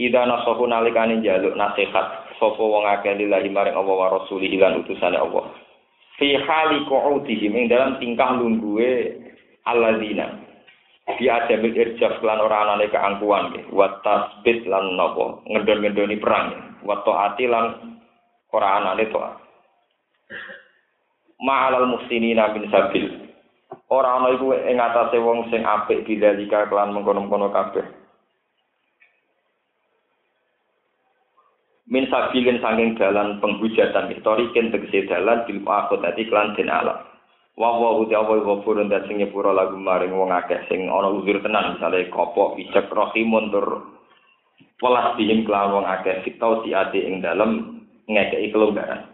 Ida nasahu nalikane njaluk nasihat sapa wong akeh lillahi maring Allah wa rasulih lan utusane Allah. Fi hali qu'udihim ing dalam tingkah lungguhe alladzina Bi adamil irjaf lan ora anane keangkuhan nggih. Wa tasbit lan napa ngendon-ngendoni perang. Wa taati lan ora anane taat. Ma'alal muhsinina min sabil. Ora ana iku ing atase wong sing apik bidzalika kelan mengkono-kono kabeh. Min sabilin saking dalan penghujatan historikin tegese dalan bil akhirati kelan den alam. wa wa uti apa ghafur dan sing nyepuro lagu maring wong akeh sing ana uzur tenan misale kopok ijek rahimun tur welas dihim kelawan wong akeh fitau si ati ing dalem ngekeki kelonggaran.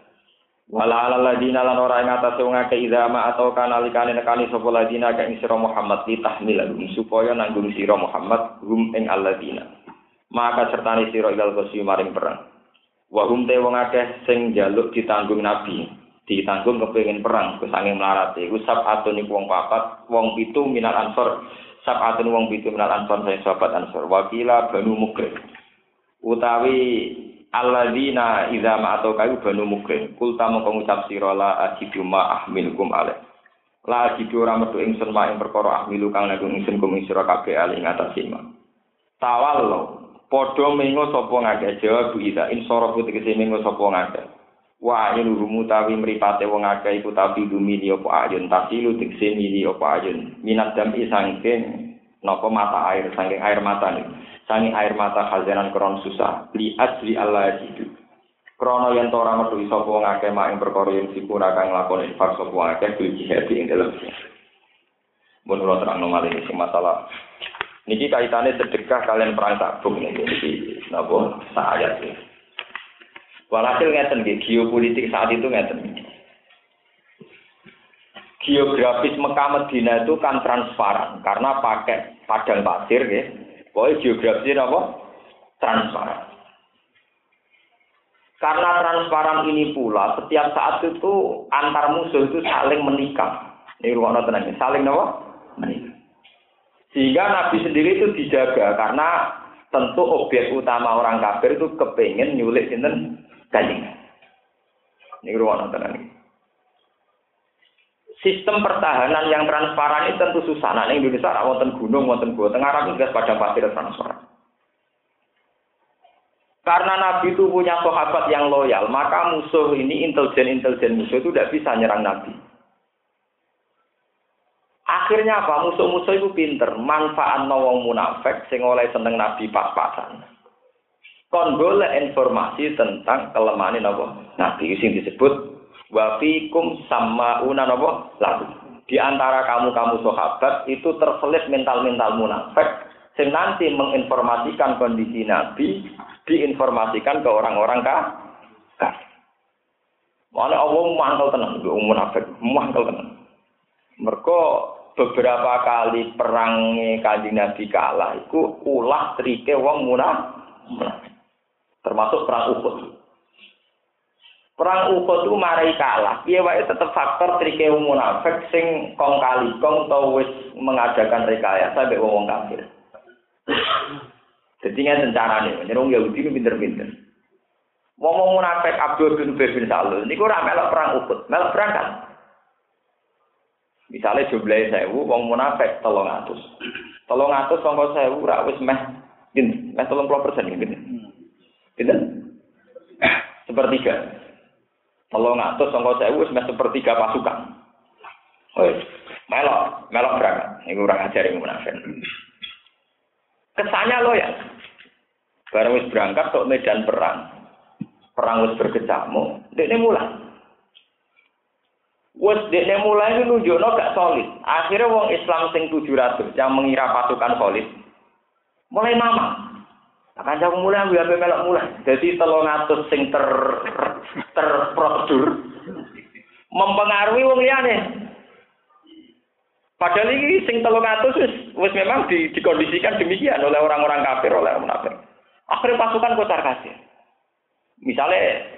Wala ala ladina lan ora ing atase wong akeh idama atau kanalikane nekani sapa ladina ka ing sira Muhammad li tahmil supaya nanggung sira Muhammad hum ing alladina maka sertane sira ilal maring perang wa hum te wong akeh sing jaluk ditanggung nabi. Ditanggung kepengin perang kesanging melarat iku sab atun iku wong papat wong pitu minal ansor. Sab atun wong pitu minal ansor saya sahabat ansor. Wakila banu mukrim utawi alladzina idza ma atau kayu banu mukrim kulta mongko ngucap sira la ajidu ma ahmilukum alaih. La ajidu ora metu ingsun ma ing perkara ahmilu kang nanggung ingsun kum sira kabeh ali ing atas iman. Tawallo padha mengo sapa ngake jawab ida insara putih mengo sapa ngake wa ayun rumu tawi mripate wong akeh iku tapi dumini apa ayun tasilu dikse mili apa ayun. Minat dam isangking napa mata air saking air mata nih. Saking air mata khazanan kron susah. Li asli Allah jidu. Krono to ora metu sapa wong akeh mak ing perkara yen sipura kang lakoni infak sapa wong akeh bil jihad ing dalem mun ora terang nomale masalah niki kaitane sedekah kalian perang tabung niki napa saya sih Walhasil ngeten nggih, geopolitik saat itu ngeten. Geografis Mekah Medina itu kan transparan karena pakai padang pasir nggih. Pokoknya geografis apa? Transparan. Karena transparan ini pula setiap saat itu antar musuh itu saling menikah. Ini ruang tenang, saling apa? Menikah. Sehingga Nabi sendiri itu dijaga karena tentu objek utama orang kafir itu kepengen nyulik sinten Kanjeng. Ini ruang nonton. Sistem pertahanan yang transparan ini tentu susah. Nah, ini Indonesia ada wonten gunung, wonten gua. Tengah rapi gas pada pasir transparan. Karena Nabi itu punya sahabat yang loyal, maka musuh ini intelijen-intelijen musuh itu tidak bisa nyerang Nabi. Akhirnya apa? Musuh-musuh itu pinter, manfaat nawang munafik sing oleh seneng Nabi pas-pasan. Kon golek informasi tentang kelemahan napa nabi sing disebut wa fikum una napa lalu di antara kamu-kamu sahabat itu terselip mental-mental munafik sing nanti menginformasikan kondisi nabi diinformasikan ke orang-orang kah Mana Allah mangkel tenang, munafik, mangkel tenang. Mereka beberapa kali perangnya kanjeng Nabi kalah, itu ulah trike wong munafik termasuk perang Uhud. Perang Uhud itu marai kalah. Piye wae tetep faktor trike munafik sing kong kali kong tau wis mengadakan rekayasa mbek wong kafir. Jadi nggak carane, nyerung Yahudi ini pinter-pinter. Wong munafik Abdul bin bin Salul niku ora melok perang Uhud, melok perang kan. Misalnya jumlahnya sewu, wong munafik tolong atus. Tolong atus, sangka sewu, rak wis meh, gini, meh tolong puluh persen, gini. Gitu? Sepertiga. Kalau ngatus sangka saya wis sepertiga pasukan. Oh, melok, melok berangkat. Ini kurang ajar yang munafik. Kesannya lo ya. Barang wis berangkat ke medan perang. perang wis berkecamuk, dekne mulai. Wes dekne mulai itu nunjukno gak solid. Akhirnya wong Islam sing 700 yang mengira pasukan solid mulai mama. Akan jauh mulai ambil apa melok mulai. Jadi telung atus sing ter terprosedur mempengaruhi wong liyane. Padahal ini sing telung atus wis memang di, dikondisikan demikian oleh orang-orang kafir oleh orang munafik. Akhirnya pasukan kocar kasir. Misalnya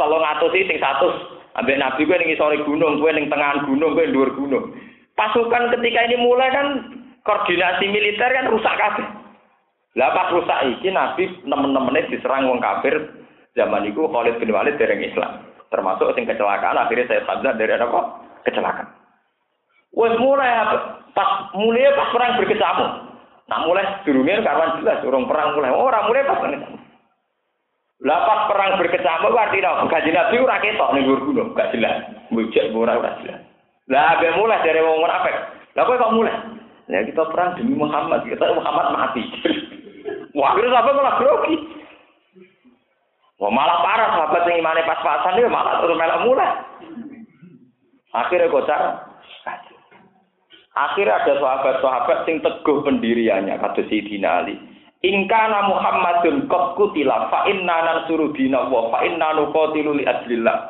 telung atus sing satu Ambek Nabi gue ning sore gunung, gue ning tengah gunung, gue dhuwur gunung. Pasukan ketika ini mulai kan koordinasi militer kan rusak kabeh. Lah pas rusak iki Nabi nemen-nemene diserang wong kafir zaman itu Khalid bin Walid dereng Islam. Termasuk sing kecelakaan akhirnya saya sadar dari apa? Kecelakaan. Wes mulai pas mulai pas perang berkecamuk. Nah mulai durungnya karuan jelas urung perang mulai. Oh, orang mulai pas perang. Lapas perang berkecamuk artinya gaji Nabi ora ketok ning dhuwur gunung, gak jelas. Bujak ora ora jelas. Lah abe mulai dari wong munafik. Lah kok kok mulai? Ya kita perang demi Muhammad, kita Muhammad mati. Wah, akhirnya sahabat malah grogi. Wah, malah parah sahabat yang imannya pas-pasan dia malah terus melak mulai. Akhirnya kocar. Akhirnya ada sahabat-sahabat yang teguh pendiriannya, kata Sayyidina Ali. Ingkana Muhammadun qad kutila fa inna nansuru dina wa fa inna nuqatilu li adlillah.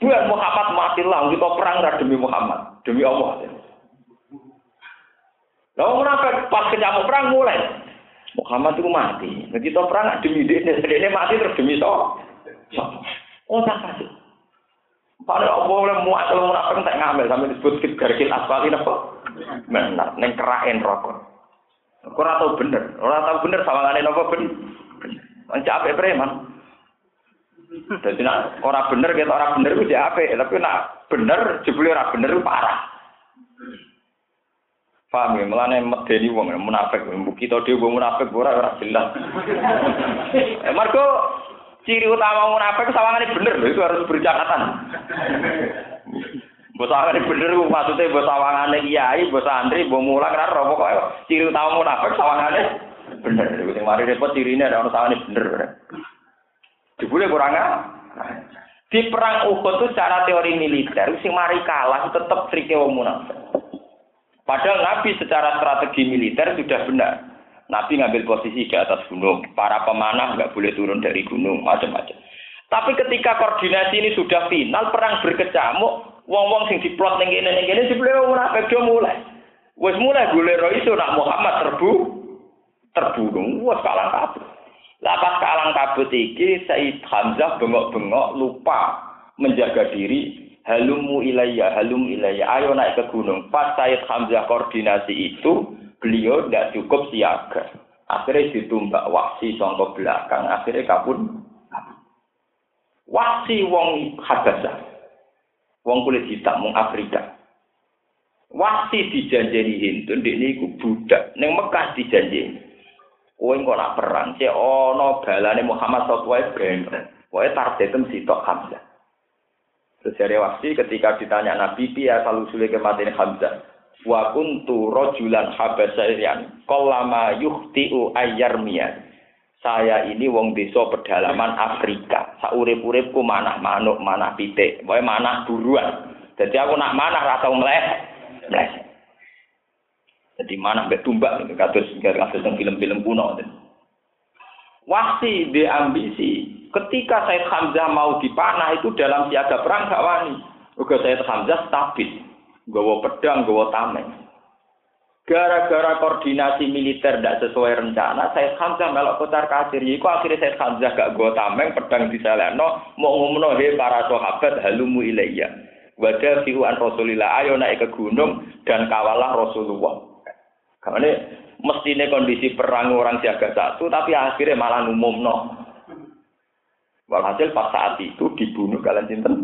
Buat Muhammad matilah kita perang demi Muhammad, demi Allah. Lalu kenapa pas kenyamuk perang mulai? Muhammad itu mati. Nah, kita perang demi dia, dia mati terus demi so. Oh tak kasih. Padahal Allah oleh muat kalau munafik tak ngambil sampai disebut garkil asfal ini apa? Benar, neng kerain rokok. Ora tau bener, ora tau bener sawangane napa ben. Mencap apik preman. Dadi nek ora bener kita ora bener ku apik, tapi nek bener jebule ora bener parah. Paham ya, melane medeni wong munafik, mbok kita dhewe wong munafik ora ora jelas. Marco ciri utama munafik sawangane bener lho, itu harus bercakatan. Bos awangane bener maksudnya bos awangane kiai, bos santri, bos mulang kan ora pokoke ciri utama munafik sawangane bener. Sing mari repot cirine ada ono sawangane bener. Jebule kurang Di perang Uhud itu secara teori militer, sing mari kalah tetap trike wong munafik. Padahal Nabi secara strategi militer sudah benar. Nabi ngambil posisi di atas gunung. Para pemanah nggak boleh turun dari gunung, macam-macam. Tapi ketika koordinasi ini sudah final, perang berkecamuk, Wong-wong sing diplot ning kene ning kene dibeli wong munafik do mulai. Wis mulai golek iso nak Muhammad terbu terbunuh. Wes kalang kabut. Lah pas kalang kabut iki Said Hamzah bengok-bengok lupa menjaga diri. Halumu ilayya, halum ilayya. Ayo naik ke gunung. Pas Said Hamzah koordinasi itu, beliau tidak cukup siaga. Akhirnya ditumbak waksi songkok belakang. Akhirnya kabun. Waksi wong Habasah. Wong kulit hitam wong Afrika. Wasi dijanjeni Hindu, ini iku budak. Neng Mekah dijanjeni. Kowe engko nak perang, cek ana balane Muhammad sallallahu alaihi wasallam. Kowe targetem sitok Hamzah. Dari Wasi ketika ditanya Nabi piye asal usule kematian Hamzah. Wa kuntu rajulan habasyan qallama yuhtiu ayyarmiyan. Saya ini wong desa pedalaman Afrika. Saurip-uripku manah manuk, manah pitik, pokoke manah buruan. Jadi aku nak manah ra tau mleh. Mleh. Jadi manah mbek tumbak kados kados film-film kuno. Wasi di ambisi. Ketika Said Hamzah mau dipanah itu dalam siaga perang gak wani. Uga Said Hamzah stabil. Gawa pedang, gawa tameng. Gara-gara koordinasi militer tidak sesuai rencana, saya Hamzah melok kocar kasir. Iku akhirnya saya Hamzah gak gue tameng pedang di seleno, mau ngomong para sahabat halumu ilayya. Wadah fi'uan Rasulillah, ayo naik ke gunung dan kawalah Rasulullah. Karena mestinya kondisi perang orang siaga satu, tapi akhirnya malah umum no. Walhasil pas saat itu dibunuh kalian cinten.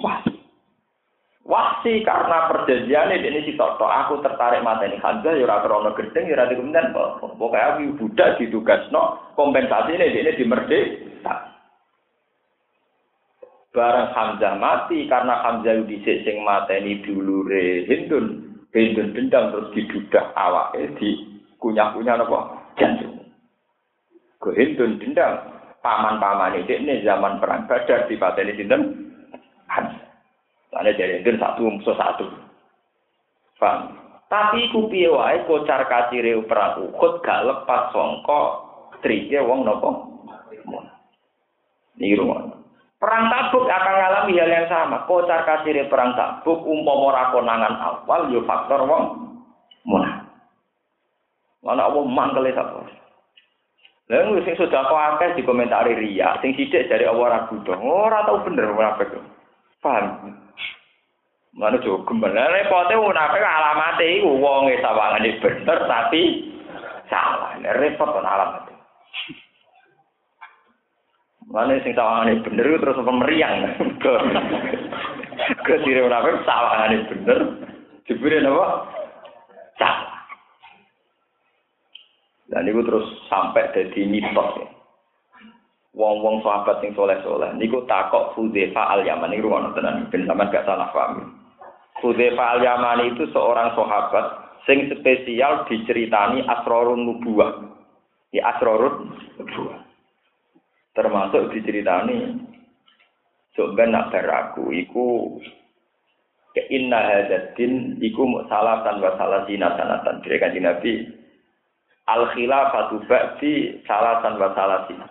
Wah, Wasi karena perjanjian ini si Toto, aku tertarik mata ini Hamzah, ya krono gedeng, ya rada kemudian pokoknya aku budak ditugas no kompensasi ini ini di merdeka. Barang Hamzah mati karena Hamzah di sing mata ini dulu Hindun, Hindun dendam terus didudak awak di kunyah kunyah nopo jantung. Ke Hindun dendam paman-paman ini ini zaman perang Badar di ini sinten Hamzah. Soalnya jadi itu satu musuh satu. Paham? Tapi ku piye wae kocar kacire perang Uhud gak lepas sangka trike wong napa? Niki Perang Tabuk akan mengalami hal yang sama. Kocar kacire perang Tabuk umpama ora awal yo faktor wong munah. Mana Allah mangkele sapa? Lalu sing sudah kau akeh di komentari ria, sing sidik dari Allah ragu dong, ora tau bener munafik. Paham? Mana gembel. Lah repote munafik alamate iku wong e sawangane bener tapi salah. Repot kan alamat. Mana sing sawangane bener terus apa meriang. Ke sire munafik sawangane bener. Jebule napa? Salah. Dan itu terus sampai jadi mitos ya. Wong-wong sahabat sing soleh-soleh niku takok Hudzefa al-Yaman niku ngono tenan ben sampean gak salah paham. Hudzefa al-Yaman itu seorang sahabat sing spesial diceritani asrorun nubuwah. Ya asrorun nubuwah. Termasuk diceritani Coba nak beraku, iku ke inna hadatin, iku salah tanpa salah sinatan, Jadi kan Nabi, al khilafatu ba'di salasan wa salasin